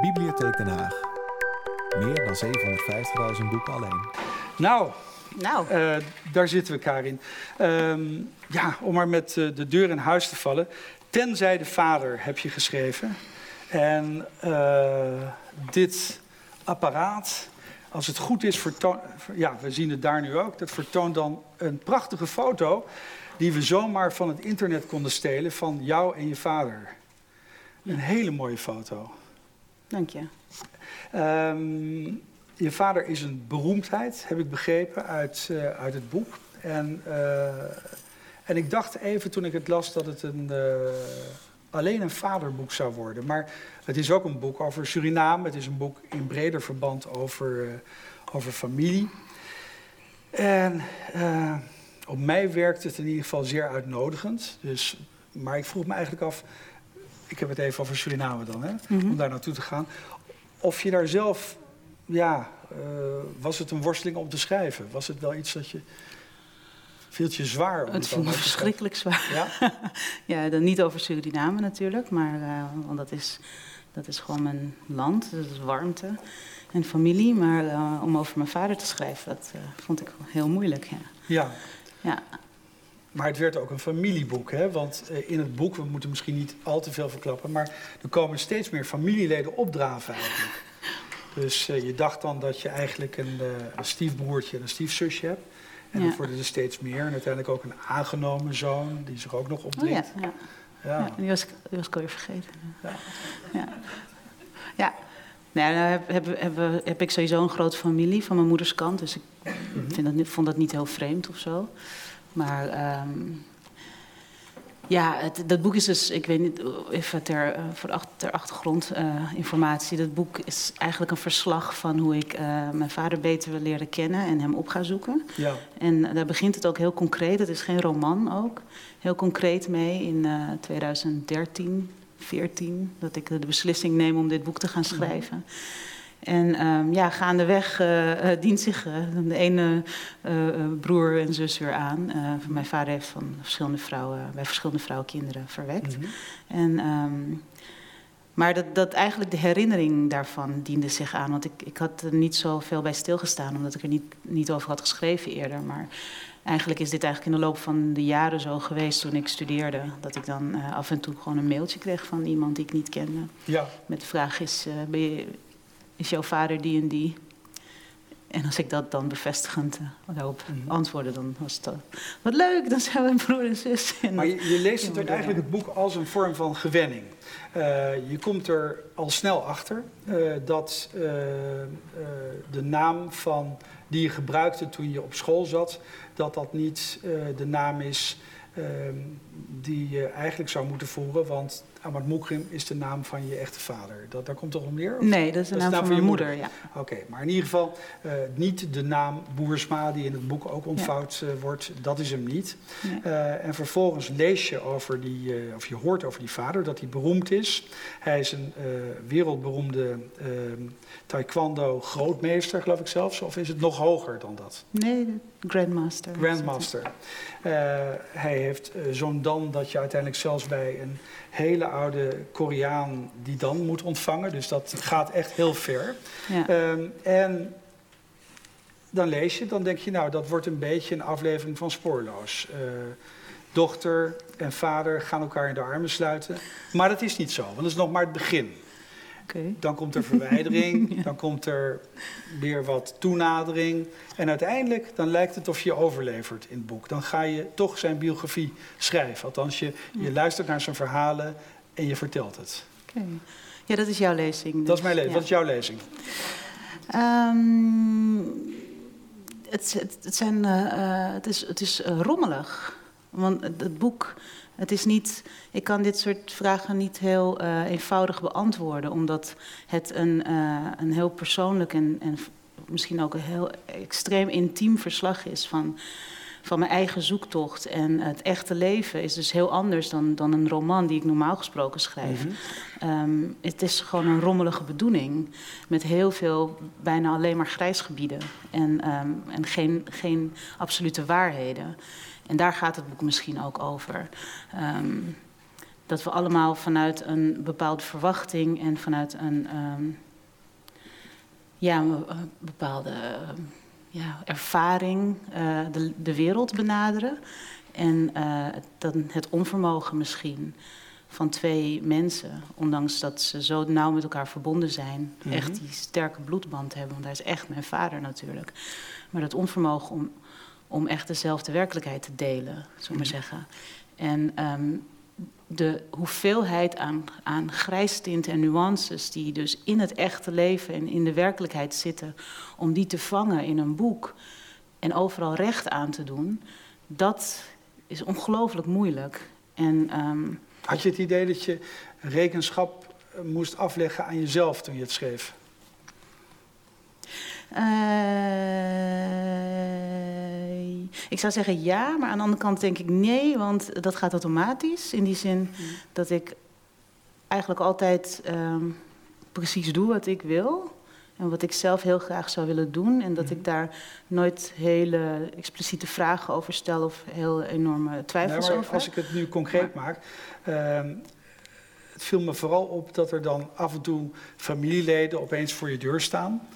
Bibliotheek Den Haag. Meer dan 750.000 boeken alleen. Nou, Nou, eh, daar zitten we, Karin. Ehm, ja, om maar met eh, de deur in huis te vallen. Tenzij de vader heb je geschreven. En eh, dit apparaat, als het goed is, vertoont... Ja, we zien het daar nu ook. Dat vertoont dan een prachtige foto... die we zomaar van het internet konden stelen van jou en je vader. Een hele mooie foto. Dank je. Ehm, je vader is een beroemdheid, heb ik begrepen, uit, eh, uit het boek. En, eh, en ik dacht even toen ik het las dat het een, eh, alleen een vaderboek zou worden. Maar het is ook een boek over Suriname. Het is een boek in breder verband over, over familie. En op mij werkt het in ieder geval zeer uitnodigend. Dus, maar ik vroeg me eigenlijk af, ik heb het even over Suriname dan, hè, om daar naartoe te gaan. Of je daar zelf, ja, eh, was het een worsteling om te schrijven? Was het wel iets dat je, viel het je zwaar om Het allemaal me verschrikkelijk zwaar. Ja? Ja, dan niet over Suriname natuurlijk, maar eh, want dat is, dat is gewoon mijn land, dat is warmte en familie. Maar eh, om over mijn vader te schrijven, dat vond ik heel moeilijk. Ja. ja. Ja. Maar het werd ook een familieboek, hè? want eh, in het boek, we moeten misschien niet al te veel verklappen, maar er komen steeds meer familieleden opdraven eigenlijk. Dus eh, je dacht dan dat je eigenlijk een, eh, een stiefbroertje en een stiefzusje hebt. En Ja. dat worden er steeds meer. En uiteindelijk ook een aangenomen zoon, die zich ook nog Oh opdringt. ja, ja. ja. ja. die, was die was ik alweer vergeten. Ja. Ja. ja. Nou, nou heb, heb, heb, heb ik sowieso een grote familie van mijn moeders kant. Dus ik vind dat, vond dat niet heel vreemd of zo. Maar ehm, ja, het, dat boek is dus, ik weet niet, even ter, eh, voor ter achtergrond eh, informatie. Dat boek is eigenlijk een verslag van hoe ik eh, mijn vader beter wil leren kennen en hem op ga zoeken. Ja. En daar begint het ook heel concreet. Het is geen roman ook. Heel concreet mee in eh 2013, 14, dat ik de beslissing neem om dit boek te gaan schrijven. En ehm, ja, gaandeweg eh, dient zich eh, de ene broer en zus weer aan. Mijn vader heeft van verschillende vrouwen, bij verschillende vrouwen kinderen verwekt. Mhm. En, ehm, maar dat, dat eigenlijk de herinnering daarvan diende zich aan. Want ik, ik had er niet zoveel bij stilgestaan, omdat ik er niet, niet over had geschreven eerder. Maar eigenlijk is dit eigenlijk in de loop van de jaren zo geweest toen ik studeerde. Dat ik dan af en toe gewoon een mailtje kreeg van iemand die ik niet kende. ja. Met de vraag is, ben je, is jouw vader die en die? En als ik dat dan bevestigend eh, daarop Mhm. antwoordde, dan was het al, wat leuk, dan zijn we broer en zus. En Maar je, je leest het eigenlijk het boek als een vorm van gewenning. Eh, je komt er al snel achter eh, dat de naam van, die je gebruikte toen je op school zat, dat dat niet eh, de naam is eh, die je eigenlijk zou moeten voeren. Want Ahmad Moekrim is de naam van je echte vader. Dat, daar komt toch om neer? of- Nee, dat is de naam van je moeder, ja. Oké, maar in ieder geval eh, niet de naam Boersma die in het boek ook ontvouwd eh, wordt. Dat is hem niet. Nee. Eh, en vervolgens lees je over die, of je hoort over die vader, dat hij beroemd is. Hij is een wereldberoemde eh, taekwondo grootmeester, geloof ik zelfs. Of is het nog hoger dan dat? Nee, Grandmaster. Grandmaster. Hij heeft zo'n dan dat je uiteindelijk zelfs bij een hele oude Koreaan die dan moet ontvangen. Dus dat gaat echt heel ver. Ja. Ehm, en dan lees je, dan denk je, nou, dat wordt een beetje een aflevering van Spoorloos. Eh, dochter en vader gaan elkaar in de armen sluiten. Maar dat is niet zo, want dat is nog maar het begin. Dan komt er verwijdering, dan komt er weer wat toenadering. En uiteindelijk dan lijkt het of je overlevert in het boek. Dan ga je toch zijn biografie schrijven. Althans, je, je luistert naar zijn verhalen en je vertelt het. Oké. Ja, dat is jouw lezing. Dat is mijn dus, lezing. ja. Wat is jouw lezing? Ehm, het, het, het, zijn, eh, eh, het is, het is eh, rommelig. Want het boek, het is niet. Ik kan dit soort vragen niet heel eh, eenvoudig beantwoorden, omdat het een, eh, een heel persoonlijk en, en misschien ook een heel extreem intiem verslag is van, van mijn eigen zoektocht. En het echte leven is dus heel anders dan, dan een roman die ik normaal gesproken schrijf. Mhm. Ehm, het is gewoon een rommelige bedoeling. Met heel veel, bijna alleen maar grijsgebieden. En, ehm, en geen, geen absolute waarheden. En daar gaat het boek misschien ook over. Ehm, dat we allemaal vanuit een bepaalde verwachting en vanuit een, ehm, ja, een bepaalde ja, ervaring uh, de, de wereld benaderen. En uh, dan het onvermogen misschien van twee mensen, ondanks dat ze zo nauw met elkaar verbonden zijn, Mhm. echt die sterke bloedband hebben, want hij is echt mijn vader natuurlijk. Maar dat onvermogen om, om echt dezelfde werkelijkheid te delen, zullen we maar Mhm. zeggen. En ehm, de hoeveelheid aan, aan grijstinten en nuances die dus in het echte leven en in de werkelijkheid zitten, om die te vangen in een boek en overal recht aan te doen, dat is ongelooflijk moeilijk. En ehm, Had je het idee dat je rekenschap eh, moest afleggen aan jezelf toen je het schreef? Eh, ik zou zeggen ja, maar aan de andere kant denk ik nee, want dat gaat automatisch. In die zin dat ik eigenlijk altijd ehm, precies doe wat ik wil. En wat ik zelf heel graag zou willen doen. En dat Mhm. ik daar nooit hele expliciete vragen over stel of heel enorme twijfels Nee, maar over als ik het nu concreet maak. ehm, het viel me vooral op dat er dan af en toe familieleden opeens voor je deur staan.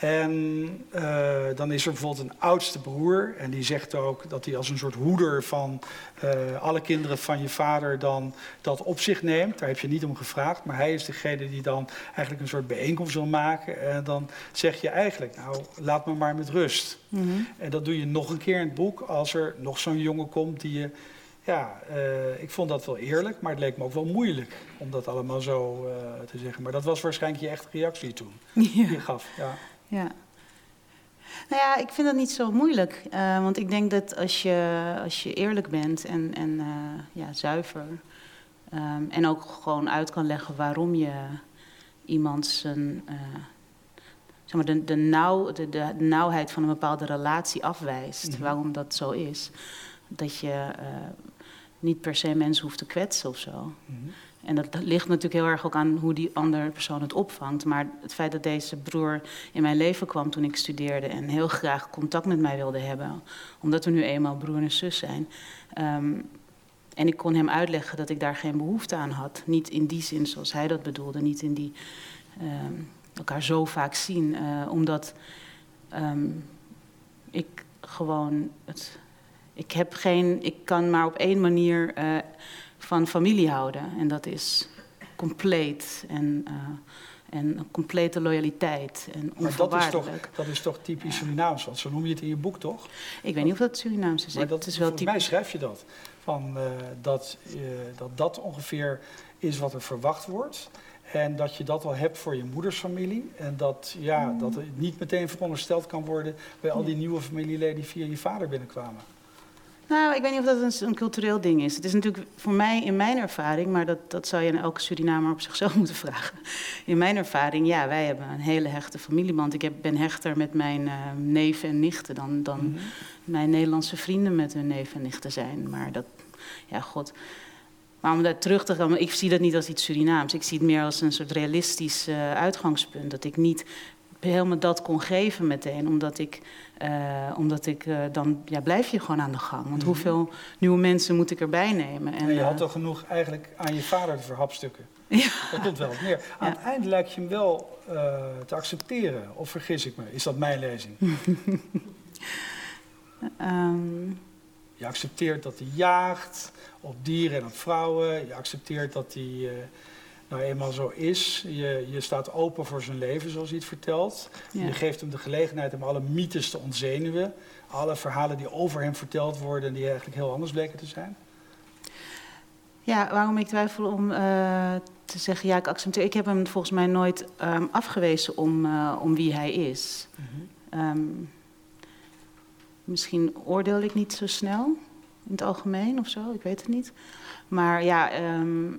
En eh, dan is er bijvoorbeeld een oudste broer. En die zegt ook dat hij als een soort hoeder van eh, alle kinderen van je vader dan dat op zich neemt. Daar heb je niet om gevraagd. Maar hij is degene die dan eigenlijk een soort bijeenkomst wil maken. En dan zeg je eigenlijk, nou laat me maar met rust. Mhm. En dat doe je nog een keer in het boek als er nog zo'n jongen komt die je. Ja, eh, ik vond dat wel eerlijk, maar het leek me ook wel moeilijk om dat allemaal zo te zeggen. Maar dat was waarschijnlijk je echte reactie toen, die je gaf. Ja. Ja. Nou ja, ik vind dat niet zo moeilijk. eh, want ik denk dat als je, als je eerlijk bent en, en eh, ja, zuiver. ehm, en ook gewoon uit kan leggen waarom je iemand zijn. eh, zeg maar de, de, nauw, de, de nauwheid van een bepaalde relatie afwijst. Mhm. Waarom dat zo is. Dat je niet per se mensen hoeft te kwetsen of zo. Mhm. En dat ligt natuurlijk heel erg ook aan hoe die andere persoon het opvangt. Maar het feit dat deze broer in mijn leven kwam toen ik studeerde en heel graag contact met mij wilde hebben, omdat we nu eenmaal broer en zus zijn. ehm, en ik kon hem uitleggen dat ik daar geen behoefte aan had. Niet in die zin zoals hij dat bedoelde, niet in die ehm, elkaar zo vaak zien, eh, omdat ehm, ik gewoon het. Ik heb geen. Ik kan maar op één manier. eh, van familie houden. En dat is compleet en, eh, en een complete loyaliteit en Maar dat is, toch, onvoorwaardelijk. dat is toch typisch Surinaams, want zo noem je het in je boek toch? Ik weet niet of dat Surinaams is. Maar dat, het is wel volgens mij schrijf je dat. Van, eh, dat, eh, dat dat ongeveer is wat er verwacht wordt. En dat je dat al hebt voor je moedersfamilie. En dat, ja, Mm. dat het niet meteen verondersteld kan worden bij al die nieuwe familieleden die via je vader binnenkwamen. Nou, ik weet niet of dat een, een cultureel ding is. Het is natuurlijk voor mij, in mijn ervaring, maar dat, dat zou je aan elke Surinamer op zichzelf moeten vragen. In mijn ervaring, ja, wij hebben een hele hechte familieband. Ik heb, ben hechter met mijn eh, neven en nichten dan, dan Mhm. mijn Nederlandse vrienden met hun neven en nichten zijn. Maar dat, ja, god. Maar om daar terug te gaan, ik zie dat niet als iets Surinaams. Ik zie het meer als een soort realistisch eh, uitgangspunt. Dat ik niet helemaal dat kon geven meteen, omdat ik, eh, omdat ik eh, dan ja, blijf je gewoon aan de gang. Want Mhm. hoeveel nieuwe mensen moet ik erbij nemen? En je eh, had toch genoeg eigenlijk aan je vader te verhapstukken. Ja. Dat komt wel op neer. Aan Ja. het eind lijkt je hem wel eh, te accepteren. Of vergis ik me? Is dat mijn lezing? ehm, Je accepteert dat hij jaagt op dieren en op vrouwen. Je accepteert dat hij eh, nou eenmaal zo is. Je, je staat open voor zijn leven, zoals hij het vertelt. ja. Je geeft hem de gelegenheid om alle mythes te ontzenuwen. Alle verhalen die over hem verteld worden en die eigenlijk heel anders bleken te zijn. Ja, waarom ik twijfel om eh, te zeggen, ja, ik accepteer. Ik heb hem volgens mij nooit ehm, afgewezen om, eh, om wie hij is. Ehm, misschien oordeel ik niet zo snel in het algemeen of zo, ik weet het niet. Maar ja, ehm,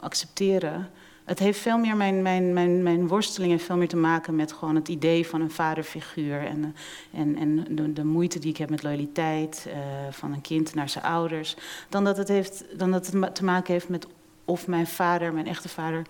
accepteren. Het heeft veel meer, mijn, mijn, mijn, mijn worsteling heeft veel meer te maken met gewoon het idee van een vaderfiguur. En, eh, en, en de, moeite die ik heb met loyaliteit eh, van een kind naar zijn ouders. Dan dat het, heeft, dan dat het te maken heeft met of mijn vader, mijn echte vader,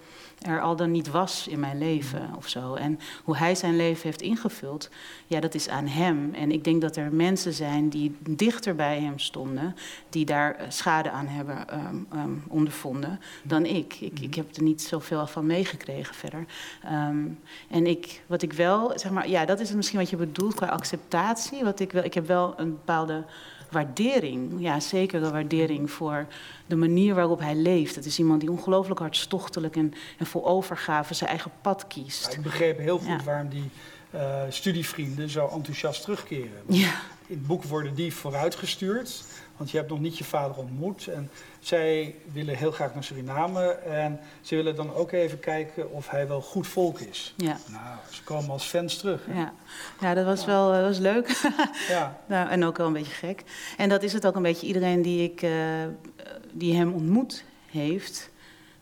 er al dan niet was in mijn leven of zo. En hoe hij zijn leven heeft ingevuld, ja, dat is aan hem. En ik denk dat er mensen zijn die dichter bij hem stonden, die daar eh, schade aan hebben um, ondervonden, dan ik. ik. Ik heb er niet zoveel van meegekregen verder. Ehm, en ik, wat ik wel, zeg maar, ja, dat is misschien wat je bedoelt qua acceptatie. Wat ik, wel, ik heb wel een bepaalde waardering. Ja, zeker een waardering voor de manier waarop hij leeft. Het is iemand die ongelooflijk hartstochtelijk en, en vol overgave zijn eigen pad kiest. ik begreep heel goed waarom die uh, studievrienden zo enthousiast terugkeren. Ja. In het boek worden die vooruitgestuurd, want je hebt nog niet je vader ontmoet. En zij willen heel graag naar Suriname en ze willen dan ook even kijken of hij wel goed volk is. Ja. Nou, ze komen als fans terug. Ja, ja dat was wel dat was leuk. ja. nou, en ook wel een beetje gek. En dat is het ook een beetje iedereen die, ik, uh, die hem ontmoet heeft.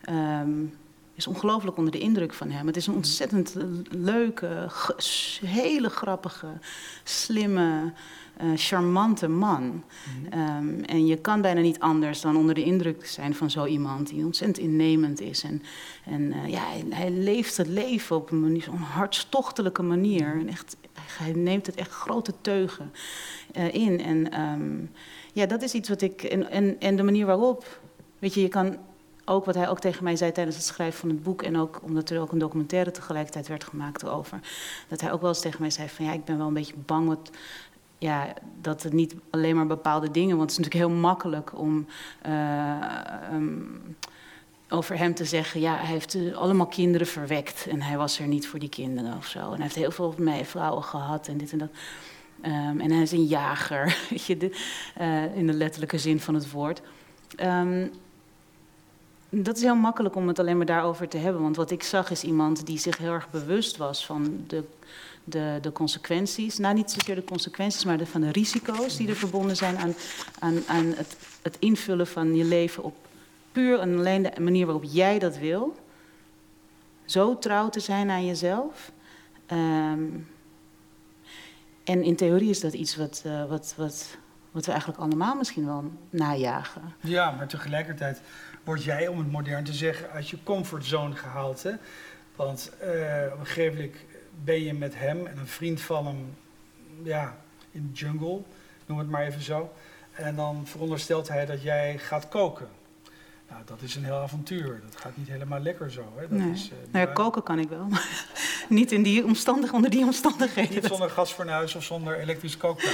Um, is ongelooflijk onder de indruk van hem. Het is een ontzettend leuke, hele grappige, slimme, uh, charmante man. Mhm. um, en je kan bijna niet anders dan onder de indruk zijn van zo iemand die ontzettend innemend is. En, en uh, ja, hij, hij, leeft het leven op een manier, zo'n hartstochtelijke manier. En echt, hij neemt het echt grote teugen uh, in. En um, ja, dat is iets wat ik. En, en, en de manier waarop. Weet je, je kan ook wat hij ook tegen mij zei tijdens het schrijven van het boek. En ook omdat er ook een documentaire tegelijkertijd werd gemaakt erover. Dat hij ook wel eens tegen mij zei van ja, ik ben wel een beetje bang wat, ja, dat het niet alleen maar bepaalde dingen. Want het is natuurlijk heel makkelijk om. Uh, um, over hem te zeggen, ja, hij heeft uh, allemaal kinderen verwekt en hij was er niet voor die kinderen of zo. En hij heeft heel veel vrouwen gehad en dit en dat. Um, en hij is een jager, je, de, uh, in de letterlijke zin van het woord. Um, dat is heel makkelijk om het alleen maar daarover te hebben. Want wat ik zag is iemand die zich heel erg bewust was van de, de, de consequenties. Nou, niet zozeer de consequenties, maar de, van de risico's die er verbonden zijn aan, aan, het, het invullen van je leven op puur en alleen de manier waarop jij dat wil. Zo trouw te zijn aan jezelf. Um, en in theorie is dat iets wat, uh, wat, wat, wat we eigenlijk allemaal misschien wel najagen. Ja, maar tegelijkertijd word jij, om het modern te zeggen, uit je comfortzone gehaald. Hè? Want uh, op een gegeven moment ben je met hem en een vriend van hem ja, in de jungle, noem het maar even zo. En dan veronderstelt hij dat jij gaat koken. Nou, dat is een heel avontuur. Dat gaat niet helemaal lekker zo. Hè? Dat nee. is, uh, nou ja, koken kan ik wel, maar niet in die omstandig, onder die omstandigheden. Niet zonder gasfornuis of zonder elektrisch kookpan.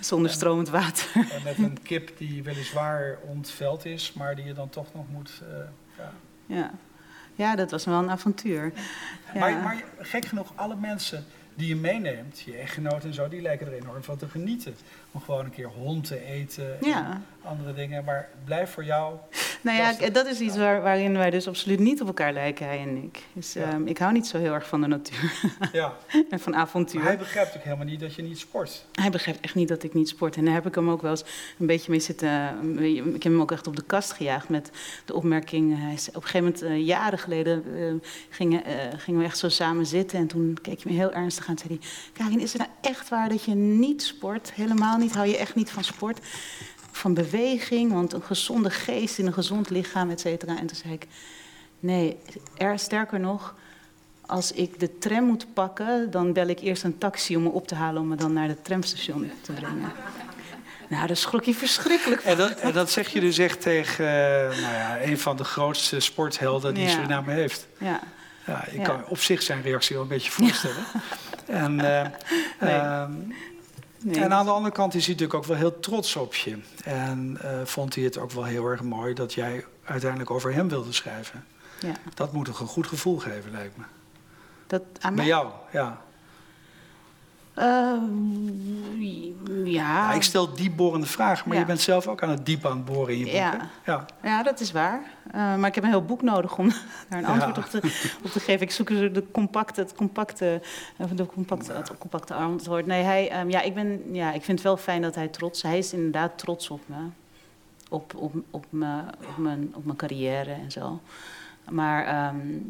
Zonder en, stromend water. En met een kip die weliswaar ontveld is, maar die je dan toch nog moet... Uh, ja. ja. Ja, dat was wel een avontuur. Ja. Maar, maar gek genoeg, alle mensen die je meeneemt, je echtgenoot en zo, die lijken er enorm van te genieten. Om gewoon een keer hond te eten en ja. andere dingen. Maar blijf voor jou. Nou ja, dat is iets waar, waarin wij dus absoluut niet op elkaar lijken, hij en ik. Dus ja. um, ik hou niet zo heel erg van de natuur. Ja. en van avontuur. Maar hij begrijpt ook helemaal niet dat je niet sport. Hij begrijpt echt niet dat ik niet sport. En daar heb ik hem ook wel eens een beetje mee zitten. Ik heb hem ook echt op de kast gejaagd met de opmerking. Hij is, op een gegeven moment, uh, jaren geleden, uh, gingen, uh, gingen we echt zo samen zitten. En toen keek je me heel ernstig aan en zei hij: Karin, is het nou echt waar dat je niet sport? Helemaal niet? Hou je echt niet van sport? Van beweging, want een gezonde geest in een gezond lichaam, et cetera. En toen zei ik: Nee, er, sterker nog. Als ik de tram moet pakken, dan bel ik eerst een taxi om me op te halen om me dan naar het tramstation te brengen. Nou, daar schrok je verschrikkelijk van. En dat, en dat zeg je dus echt tegen uh, nou ja, een van de grootste sporthelden die ja. Suriname heeft. Ja. Ja, ja. kan op zich zijn reactie wel een beetje voorstellen. En, uh, nee. uh, nee. en aan de andere kant is hij natuurlijk ook wel heel trots op je. En uh, vond hij het ook wel heel erg mooi dat jij uiteindelijk over hem wilde schrijven. Ja. Dat moet toch een goed gevoel geven, lijkt me. Dat aan Bij jou, ja. Uh, ja. Ik stel diepborende vragen, maar Ja. je bent zelf ook aan het diep aan het boren in je boek. hè? Ja. ja. Ja, dat is waar. Uh, maar ik heb een heel boek nodig om daar een Ja. antwoord op, te, op te geven. Ik zoek dus de compacte, het compacte, eh, de compacte, het compacte antwoord. Nee, hij, um, ja, ik ben, ja, ik vind het wel fijn dat hij trots Hij is inderdaad trots op me. Op, op, op, me, op, mijn, op mijn carrière en zo. Maar um,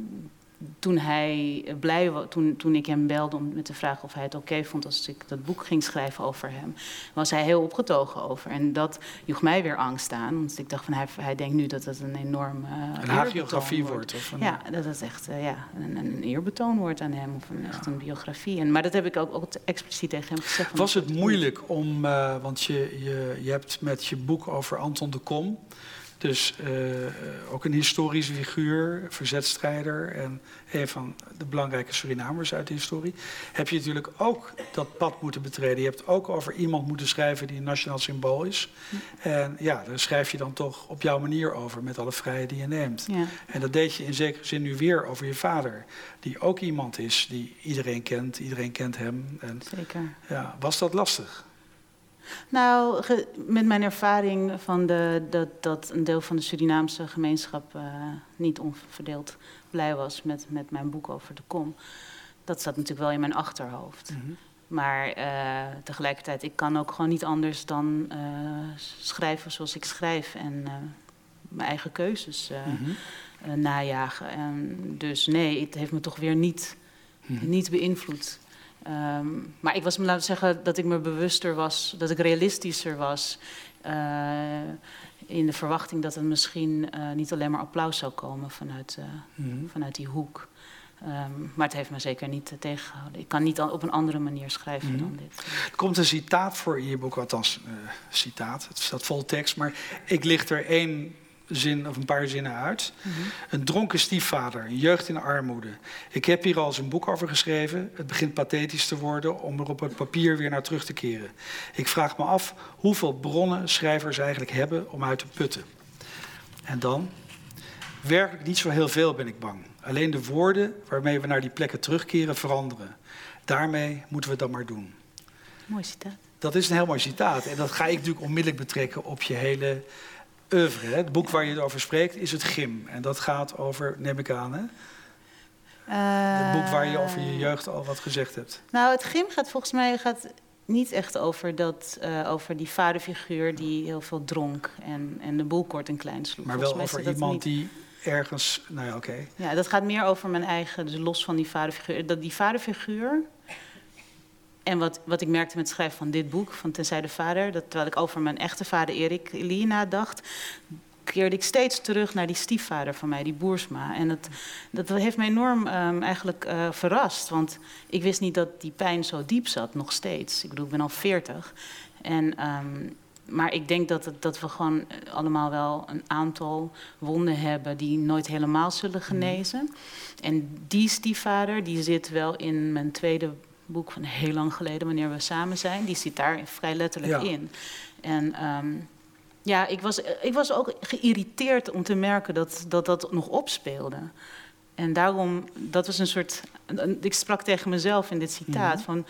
toen hij blij was, toen, toen ik hem belde om met de vraag of hij het oké vond als ik dat boek ging schrijven over hem, was hij heel opgetogen over. En dat joeg mij weer angst aan. Want ik dacht van hij, hij denkt nu dat het een enorm. Uh, een hagiografie wordt. Of een... Ja, dat het echt uh, ja, een, een, eerbetoon wordt aan hem. Of een, echt een biografie. En, maar dat heb ik ook, ook expliciet tegen hem gezegd. Was het moeilijk om, uh, want je, je, je hebt met je boek over Anton de Kom. Dus uh, ook een historische figuur, verzetstrijder en een van de belangrijke Surinamers uit de historie. Heb je natuurlijk ook dat pad moeten betreden. Je hebt ook over iemand moeten schrijven die een nationaal symbool is. En ja, daar schrijf je dan toch op jouw manier over, met alle vrijheid die je neemt. Ja. En dat deed je in zekere zin nu weer over je vader, die ook iemand is die iedereen kent, iedereen kent hem. En, Zeker. Ja, was dat lastig? Nou, met mijn ervaring van de, dat, dat een deel van de Surinaamse gemeenschap uh, niet onverdeeld blij was met, met mijn boek over de kom. Dat zat natuurlijk wel in mijn achterhoofd. Mm -hmm. Maar uh, tegelijkertijd, ik kan ook gewoon niet anders dan uh, schrijven zoals ik schrijf en mijn eigen keuzes mm -hmm. najagen. En dus nee, het heeft me toch weer niet, mm -hmm. niet beïnvloed. Um, maar ik was me laten zeggen dat ik me bewuster was, dat ik realistischer was. Uh, in de verwachting dat er misschien uh, niet alleen maar applaus zou komen vanuit, uh, mm -hmm. vanuit die hoek. Um, maar het heeft me zeker niet tegengehouden. Ik kan niet op een andere manier schrijven mm -hmm. dan dit. Er komt een citaat voor in je boek, althans, citaat, het staat vol tekst, maar ik licht er één zin of een paar zinnen uit. Mm -hmm. Een dronken stiefvader, een jeugd in armoede. Ik heb hier al eens een boek over geschreven. Het begint pathetisch te worden om er op het papier weer naar terug te keren. Ik vraag me af hoeveel bronnen schrijvers eigenlijk hebben om uit te putten. En dan? Werkelijk niet zo heel veel ben ik bang. Alleen de woorden waarmee we naar die plekken terugkeren veranderen. Daarmee moeten we dat maar doen. Mooi citaat. Dat is een heel mooi citaat. En dat ga ik natuurlijk onmiddellijk betrekken op je hele oeuvre. Hè? Het boek waar je het over spreekt is het Gim. En dat gaat over, neem ik aan, hè? Uh, het boek waar je over je jeugd al wat gezegd hebt. Nou, het Gim gaat volgens mij gaat niet echt over, dat, uh, over die vaderfiguur die heel veel dronk en, en de boel kort en klein sloeg. Maar wel over iemand niet... die ergens, nou ja, oké. Okay. Ja, dat gaat meer over mijn eigen, dus los van die vaderfiguur. Dat die vaderfiguur, en wat, wat ik merkte met het schrijven van dit boek, van Tenzij de Vader, dat terwijl ik over mijn echte vader Erik Lee nadacht, keerde ik steeds terug naar die stiefvader van mij, die Boersma. En dat, dat heeft me enorm um, eigenlijk uh, verrast, want ik wist niet dat die pijn zo diep zat, nog steeds. Ik bedoel, ik ben al veertig. En, um, maar ik denk dat, het, dat we gewoon allemaal wel een aantal wonden hebben die nooit helemaal zullen genezen. Mm. En die stiefvader, die zit wel in mijn tweede boek van heel lang geleden, wanneer we samen zijn. Die zit daar vrij letterlijk ja. in. En um, ja, ik was, ik was ook geïrriteerd om te merken dat dat, dat nog opspeelde. En daarom, dat was een soort. Ik sprak tegen mezelf in dit citaat: -hmm. van.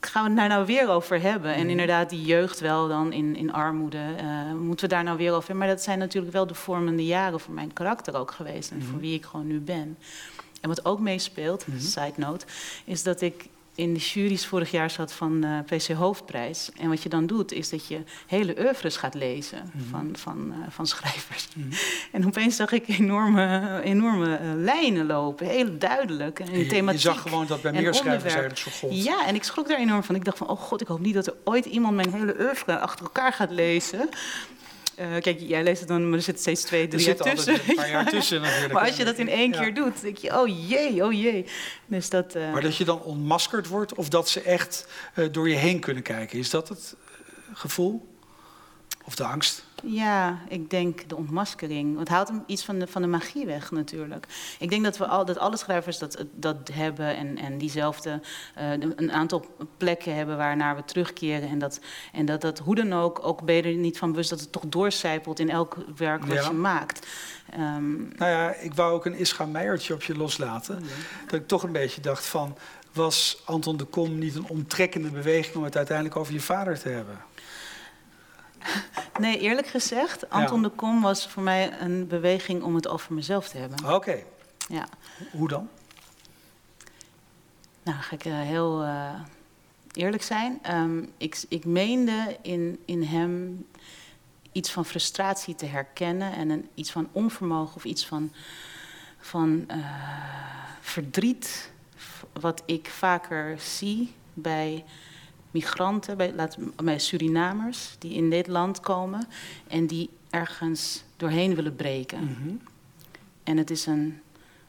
Gaan we het daar nou weer over hebben? En inderdaad, die jeugd wel dan in, in armoede. Uh, moeten we daar nou weer over hebben? Maar dat zijn natuurlijk wel de vormende jaren voor mijn karakter ook geweest. En voor wie ik gewoon nu ben. En wat ook meespeelt, mm -hmm. side note, is dat ik in de jury's vorig jaar zat van uh, PC Hoofdprijs. En wat je dan doet, is dat je hele oeuvres gaat lezen mm -hmm. van, van, uh, van schrijvers. Mm -hmm. En opeens zag ik enorme, enorme uh, lijnen lopen, heel duidelijk. En je, thematiek je zag gewoon dat bij meer schrijvers eigenlijk zo god. Ja, en ik schrok daar enorm van. Ik dacht van, oh god, ik hoop niet dat er ooit iemand mijn hele oeuvre achter elkaar gaat lezen. Uh, kijk, jij leest het dan, maar er zitten steeds twee, drie jaar tussen. een paar jaar tussen natuurlijk. maar als je dat in één keer doet, denk je, oh jee, oh jee. Dus dat, uh... Maar dat je dan ontmaskerd wordt of dat ze echt uh, door je heen kunnen kijken, is dat het gevoel? Of de angst? Ja, ik denk de ontmaskering. Het haalt hem iets van de, van de magie weg natuurlijk. Ik denk dat, we al, dat alle schrijvers dat, dat hebben en, en diezelfde uh, een aantal plekken hebben waarnaar we terugkeren. En dat, en dat dat hoe dan ook, ook ben je er niet van bewust dat het toch doorcijpelt in elk werk wat ja. je maakt. Um, nou ja, ik wou ook een Ischa Meijertje op je loslaten. Ja. Dat ik toch een beetje dacht van, was Anton de Kom niet een omtrekkende beweging om het uiteindelijk over je vader te hebben? Nee, eerlijk gezegd, Anton ja. de Kom was voor mij een beweging om het over mezelf te hebben. Oké. Okay. Ja. Hoe dan? Nou, ga ik uh, heel uh, eerlijk zijn. Um, ik, ik meende in, in hem iets van frustratie te herkennen en een, iets van onvermogen of iets van van eh, verdriet, wat ik vaker zie bij migranten, bij, laat, bij Surinamers die in dit land komen en die ergens doorheen willen breken. Mhm. En het is een,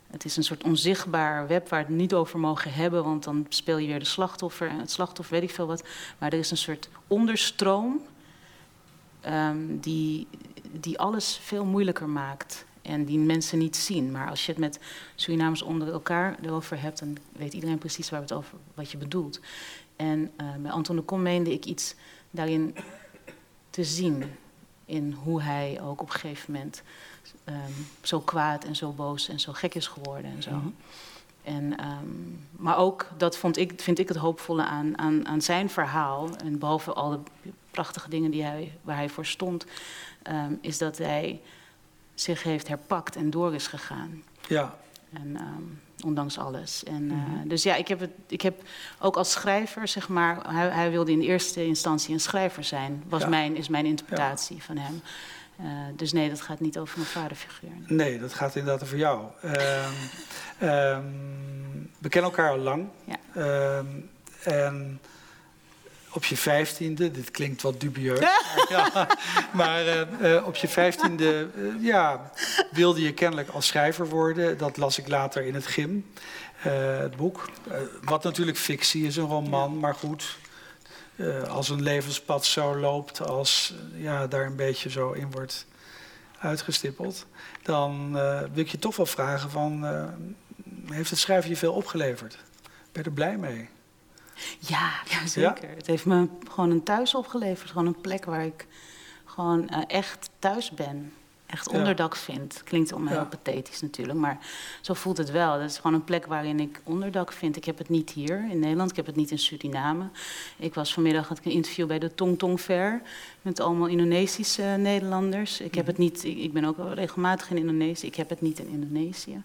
het is een soort onzichtbaar web waar we het niet over mogen hebben, want dan speel je weer de slachtoffer en het slachtoffer weet ik veel wat. Maar er is een soort onderstroom ehm, die, die alles veel moeilijker maakt en die mensen niet zien. Maar als je het met Surinamers onder elkaar erover hebt, dan weet iedereen precies waar het over, wat je bedoelt. En eh, bij Anton de Kom meende ik iets daarin te zien. In hoe hij ook op een gegeven moment ehm, zo kwaad en zo boos en zo gek is geworden en zo. Mhm. En, ehm, maar ook, dat vond ik, vind ik het hoopvolle aan, aan, aan zijn verhaal. En behalve al de prachtige dingen die hij, waar hij voor stond, ehm, is dat hij zich heeft herpakt en door is gegaan. Ja, En, ehm, ondanks alles. En, eh, Mhm. Dus ja, ik heb, het, ik heb ook als schrijver, zeg maar, hij, hij wilde in eerste instantie een schrijver zijn. Was Ja. mijn, is mijn interpretatie van hem. Eh, dus nee, dat gaat niet over mijn vaderfiguur. nee, dat gaat inderdaad over jou. Ehm, ehm, we kennen elkaar al lang. Ja. En op je vijftiende, dit klinkt wat dubieus, maar, ja, maar eh, eh, op je vijftiende eh, ja, wilde je kennelijk als schrijver worden. Dat las ik later in het gym, het boek. Wat natuurlijk fictie is, een roman, maar goed. als een levenspad zo loopt, als ja, daar een beetje zo in wordt uitgestippeld, dan wil ik je toch wel vragen van, heeft het schrijven je veel opgeleverd? Ben je er blij mee? Ja, ja zeker. Het heeft me gewoon een thuis opgeleverd. Gewoon een plek waar ik gewoon eh, echt thuis ben. Echt Ja. onderdak vind. Klinkt Ja. heel pathetisch natuurlijk, maar zo voelt het wel. Het is gewoon een plek waarin ik onderdak vind. Ik heb het niet hier in Nederland, ik heb het niet in Suriname. Ik was vanmiddag had ik een interview bij de Tong Tong Fair met allemaal Indonesische Nederlanders. Ik heb het niet, ik, ik ben ook regelmatig in Indonesië. Ik heb het niet in Indonesië.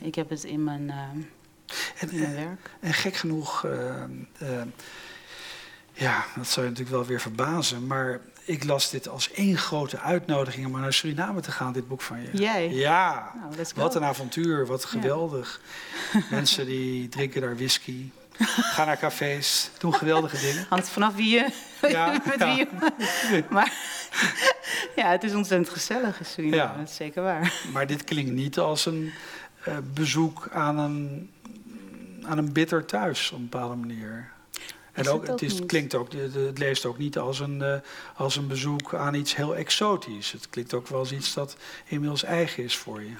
Ik heb het in mijn, eh, En, mijn en, gek genoeg, eh, eh, ja, dat zou je natuurlijk wel weer verbazen, maar ik las dit als één grote uitnodiging om naar Suriname te gaan, dit boek van je. Jij? Ja, Nou, wat een avontuur, wat geweldig. Mensen die drinken daar whisky, gaan naar cafés, doen geweldige dingen. Hangt vanaf wie je, Ja, met ja. wie je... Maar ja, het is ontzettend gezellig in Suriname, Ja. dat is zeker waar. Maar dit klinkt niet als een eh, bezoek aan een, aan een bitter thuis op een bepaalde manier. En ook, het is, klinkt ook, het leest ook niet als een, eh, als een bezoek aan iets heel exotisch. Het klinkt ook wel als iets dat inmiddels eigen is voor je.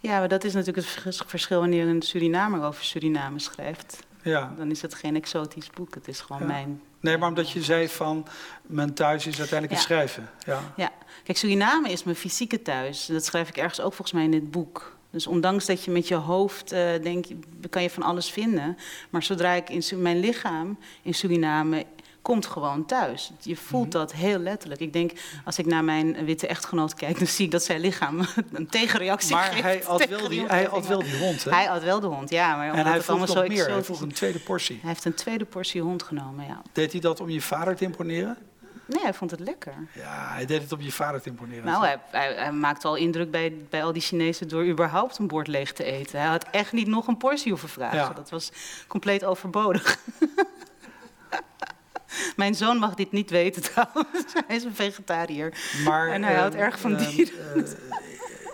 Ja, maar dat is natuurlijk het vers- verschil wanneer een Surinamer over Suriname schrijft. Ja. Dan is het geen exotisch boek, het is gewoon Ja. mijn... Nee, maar omdat je zei van mijn thuis is uiteindelijk het schrijven. Ja. Ja, kijk, Suriname is mijn fysieke thuis. Dat schrijf ik ergens ook volgens mij in dit boek. Dus ondanks dat je met je hoofd eh denk, kan je van alles vinden. Maar zodra ik in mijn lichaam in Suriname komt gewoon thuis. Je voelt Mhm. dat heel letterlijk. Ik denk, als ik naar mijn witte echtgenoot kijk, dan zie ik dat zijn lichaam een tegenreactie Maar geeft. hij had, wel die, hij had wel die hond, hè? Hij had wel de hond, ja. Maar en hij vroeg nog zo meer. Hij vroeg een tweede portie. Hij heeft een tweede portie hond genomen, ja. Deed hij dat om je vader te imponeren? Nee, hij vond het lekker. Ja, hij deed het om je vader te imponeren. Nou, hij, hij, hij maakte al indruk bij, bij al die Chinezen door überhaupt een bord leeg te eten. Hij had echt niet nog een portie hoeven vragen. Ja. Dat was compleet overbodig. Mijn zoon mag dit niet weten trouwens. Hij is een vegetariër. Maar, En hij houdt ehm, erg van ehm, dieren. eh,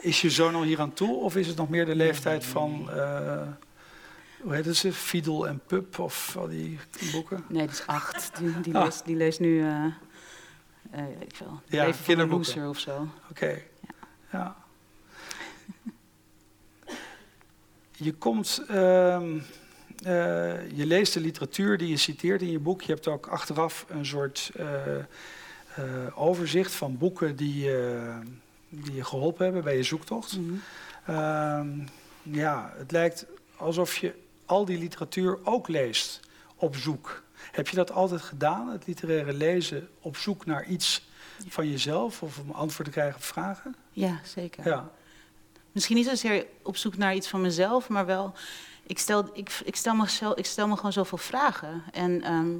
is je zoon al hier aan toe? Of is het nog meer de leeftijd van... eh, hoe heet ze? Fiedel en Pup of al die boeken? Nee, die is acht. Die, die, Ah. leest, die leest nu, eh eh, weet ik veel, Ja, Leven van een loser of zo. Oké. Ja. Je komt... ehm, eh, je leest de literatuur die je citeert in je boek. Je hebt ook achteraf een soort eh, eh, overzicht van boeken die, die je geholpen hebben bij je zoektocht. Mhm. Ehm, ja, het lijkt alsof je al die literatuur ook leest op zoek. Heb je dat altijd gedaan, het literaire lezen op zoek naar iets van jezelf of om antwoord te krijgen op vragen? Ja, zeker. Ja. Misschien niet zozeer op zoek naar iets van mezelf, maar wel. Ik stel, ik, ik stel, mezelf, ik stel me gewoon zoveel vragen. En ehm,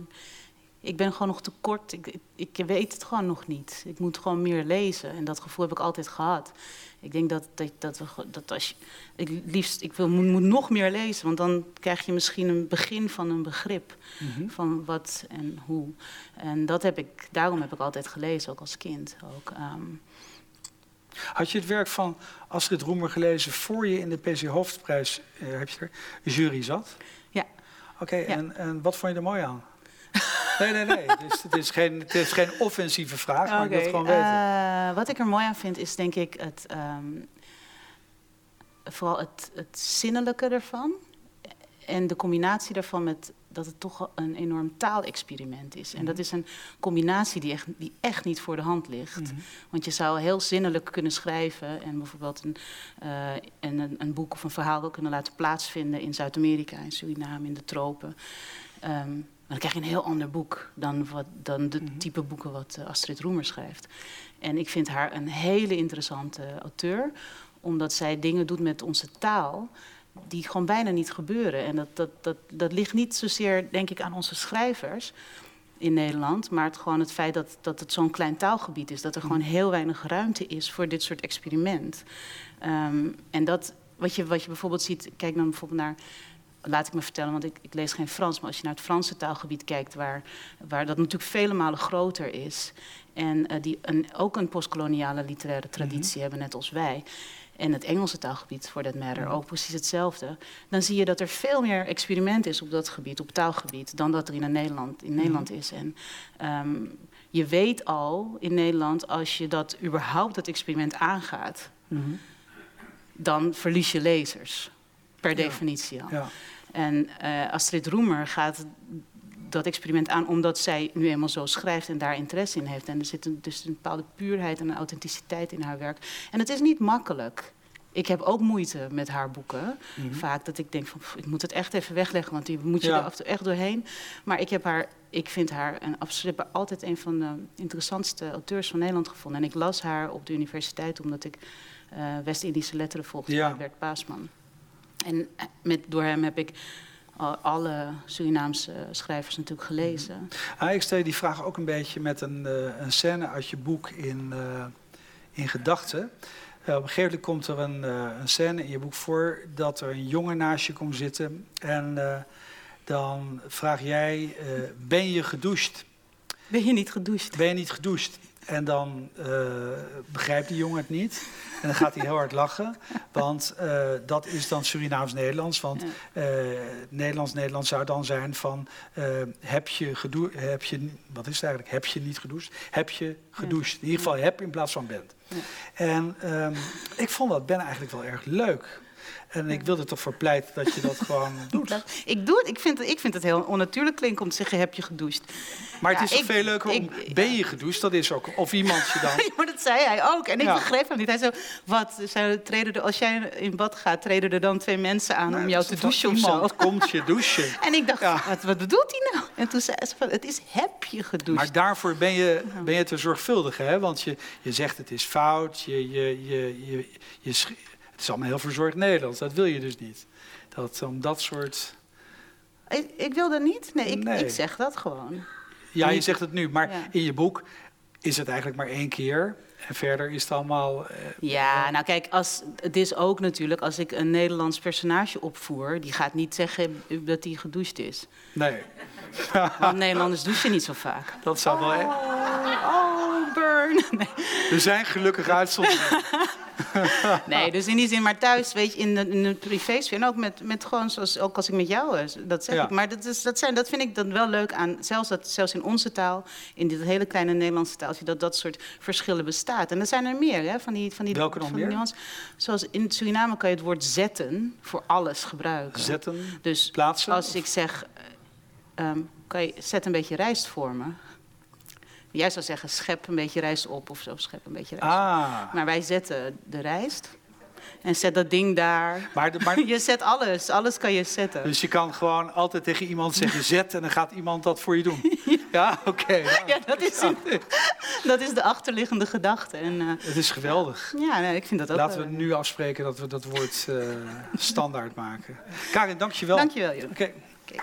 ik ben gewoon nog te kort. Ik, ik, ik weet het gewoon nog niet. Ik moet gewoon meer lezen. En dat gevoel heb ik altijd gehad. Ik denk dat, dat, dat, we, dat als je. Ik, liefst, ik wil, moet, moet nog meer lezen, want dan krijg je misschien een begin van een begrip. Mhm. Van wat en hoe. En dat heb ik, daarom heb ik altijd gelezen, ook als kind. Ook, ehm, Had je het werk van Astrid Roemer gelezen voor je in de PC Hoofdprijs eh, heb je er, jury zat? Ja. Oké, en, en wat vond je er mooi aan? Nee, nee, nee. Het is, het is, geen, het is geen offensieve vraag, maar ik wil het gewoon weten. eh, wat ik er mooi aan vind, is denk ik het, ehm, vooral het, het zinnelijke ervan. En de combinatie daarvan met dat het toch een enorm taalexperiment is. En dat is een combinatie die echt, die echt niet voor de hand ligt. Mhm. Want je zou heel zinnelijk kunnen schrijven en bijvoorbeeld een, en een, een boek of een verhaal kunnen laten plaatsvinden in Zuid-Amerika, in Suriname, in de tropen. Maar dan krijg je een heel ander boek dan, wat, dan de Mhm. type boeken wat eh, Astrid Roemer schrijft. En ik vind haar een hele interessante auteur, omdat zij dingen doet met onze taal die gewoon bijna niet gebeuren. En dat, dat, dat, dat ligt niet zozeer, denk ik, aan onze schrijvers in Nederland, maar het, gewoon het feit dat, dat het zo'n klein taalgebied is, dat er gewoon heel weinig ruimte is voor dit soort experiment. Ehm, en dat, wat je, wat je bijvoorbeeld ziet, kijk dan bijvoorbeeld naar, laat ik me vertellen, want ik, ik lees geen Frans, maar als je naar het Franse taalgebied kijkt, waar, waar dat natuurlijk vele malen groter is, en eh, die een, ook een postkoloniale literaire traditie hebben, net als wij. En het Engelse taalgebied, for that matter, ook precies hetzelfde. Dan zie je dat er veel meer experiment is op dat gebied, op taalgebied, dan dat er in, Nederland, in Nederland is. En ehm, je weet al in Nederland, als je dat überhaupt dat experiment aangaat, Mhm. dan verlies je lezers. Per definitie al. Ja. En eh, Astrid Roemer gaat dat experiment aan omdat zij nu eenmaal zo schrijft en daar interesse in heeft. En er zit een, dus een bepaalde puurheid en een authenticiteit in haar werk. En het is niet makkelijk. Ik heb ook moeite met haar boeken. Mhm. Vaak dat ik denk van, pff, ik moet het echt even wegleggen, want die moet je Ja. er af en toe echt doorheen. Maar ik heb haar, ik vind haar een, absoluut altijd een van de interessantste auteurs van Nederland gevonden. En ik las haar op de universiteit omdat ik eh, West-Indische letteren volgde Ja. Bert Paasman. En eh, met, door hem heb ik al- alle Surinaamse schrijvers natuurlijk gelezen. Ah, ik stel je die vraag ook een beetje met een, eh, een scène uit je boek in, eh, in gedachten. Eh, op een gegeven moment komt er een, eh, een scène in je boek voor dat er een jongen naast je komt zitten. En eh, dan vraag jij, eh, ben je gedoucht? Ben je niet gedoucht? Ben je niet gedoucht? En dan eh, begrijpt die jongen het niet. En dan gaat hij heel hard lachen. Want eh, dat is dan Surinaams-Nederlands. Want eh, Nederlands-Nederlands zou dan zijn van... heb je gedoe, heb je, wat is het eigenlijk? Heb je niet gedoucht? Heb je gedoucht? In ieder geval heb in plaats van bent. En ehm, ik vond dat ben eigenlijk wel erg leuk. En ik wilde toch voor pleiten dat je dat gewoon doet. Ik doe het. Ik vind, het- ik vind het heel onnatuurlijk klinken om te zeggen, heb je gedoucht? Maar het Ja, is toch ik- veel leuker om... ik- ben je gedoucht? Dat is ook... Of iemand je dan... maar dat zei hij ook. En ik Ja. begreep hem niet. Hij zei, wat, zei, treden er, als jij in bad gaat, treden er dan twee mensen aan om jou te douchen of zo? Iemand komt je douchen. En ik dacht, wat, wat bedoelt hij nou? En toen zei ze het is heb je gedoucht. Maar daarvoor ben je, ben je te zorgvuldig, hè? Want je, je zegt het is fout, je, je, je, je, je is allemaal heel verzorgd Nederlands. Dat wil je dus niet. Dat om dat soort... Ik, ik wil dat niet. Nee ik, Nee. ik zeg dat gewoon. Ja, je zegt het nu, maar Ja. in je boek is het eigenlijk maar één keer. En verder is het allemaal... eh, Ja, nou kijk, als, het is ook natuurlijk als ik een Nederlands personage opvoer, die gaat niet zeggen dat hij gedoucht is. nee, Want Nederlanders douchen niet zo vaak. dat zou wel... Oh, oh burn. Nee. Er zijn gelukkig uitzonderingen. nee, dus in die zin, maar thuis, weet je, in de, in de privésfeer, en ook met, met gewoon zoals, ook als ik met jou, eh, dat zeg Ja. ik. Maar dat, is, dat, zijn, dat vind ik dan wel leuk aan, zelfs, dat, zelfs in onze taal, in dit hele kleine Nederlandse taaltje, dat dat soort verschillen bestaat. En er zijn er meer, hè, van die, van die, Welke van die. Zoals in Suriname kan je het woord zetten voor alles gebruiken. Zetten, Dus plaatsen. als ik zeg, eh, ehm, kan je, zet een beetje rijst voor me. Jij zou zeggen, schep een beetje rijst op of zo, schep een beetje rijst op. Ah, Maar wij zetten de rijst en zet dat ding daar. maar, de- maar Je zet alles, alles kan je zetten. Dus je kan gewoon altijd tegen iemand zeggen zet en dan gaat iemand dat voor je doen. Ja, oké. Ja, dat is, dat is de achterliggende gedachte. En, eh, Het is geweldig. ja, nee, ik vind dat ook Laten we nu afspreken dat we dat woord eh, standaard maken. Karin, dank je wel. Dankjewel, Jeroen. Oké. Oké.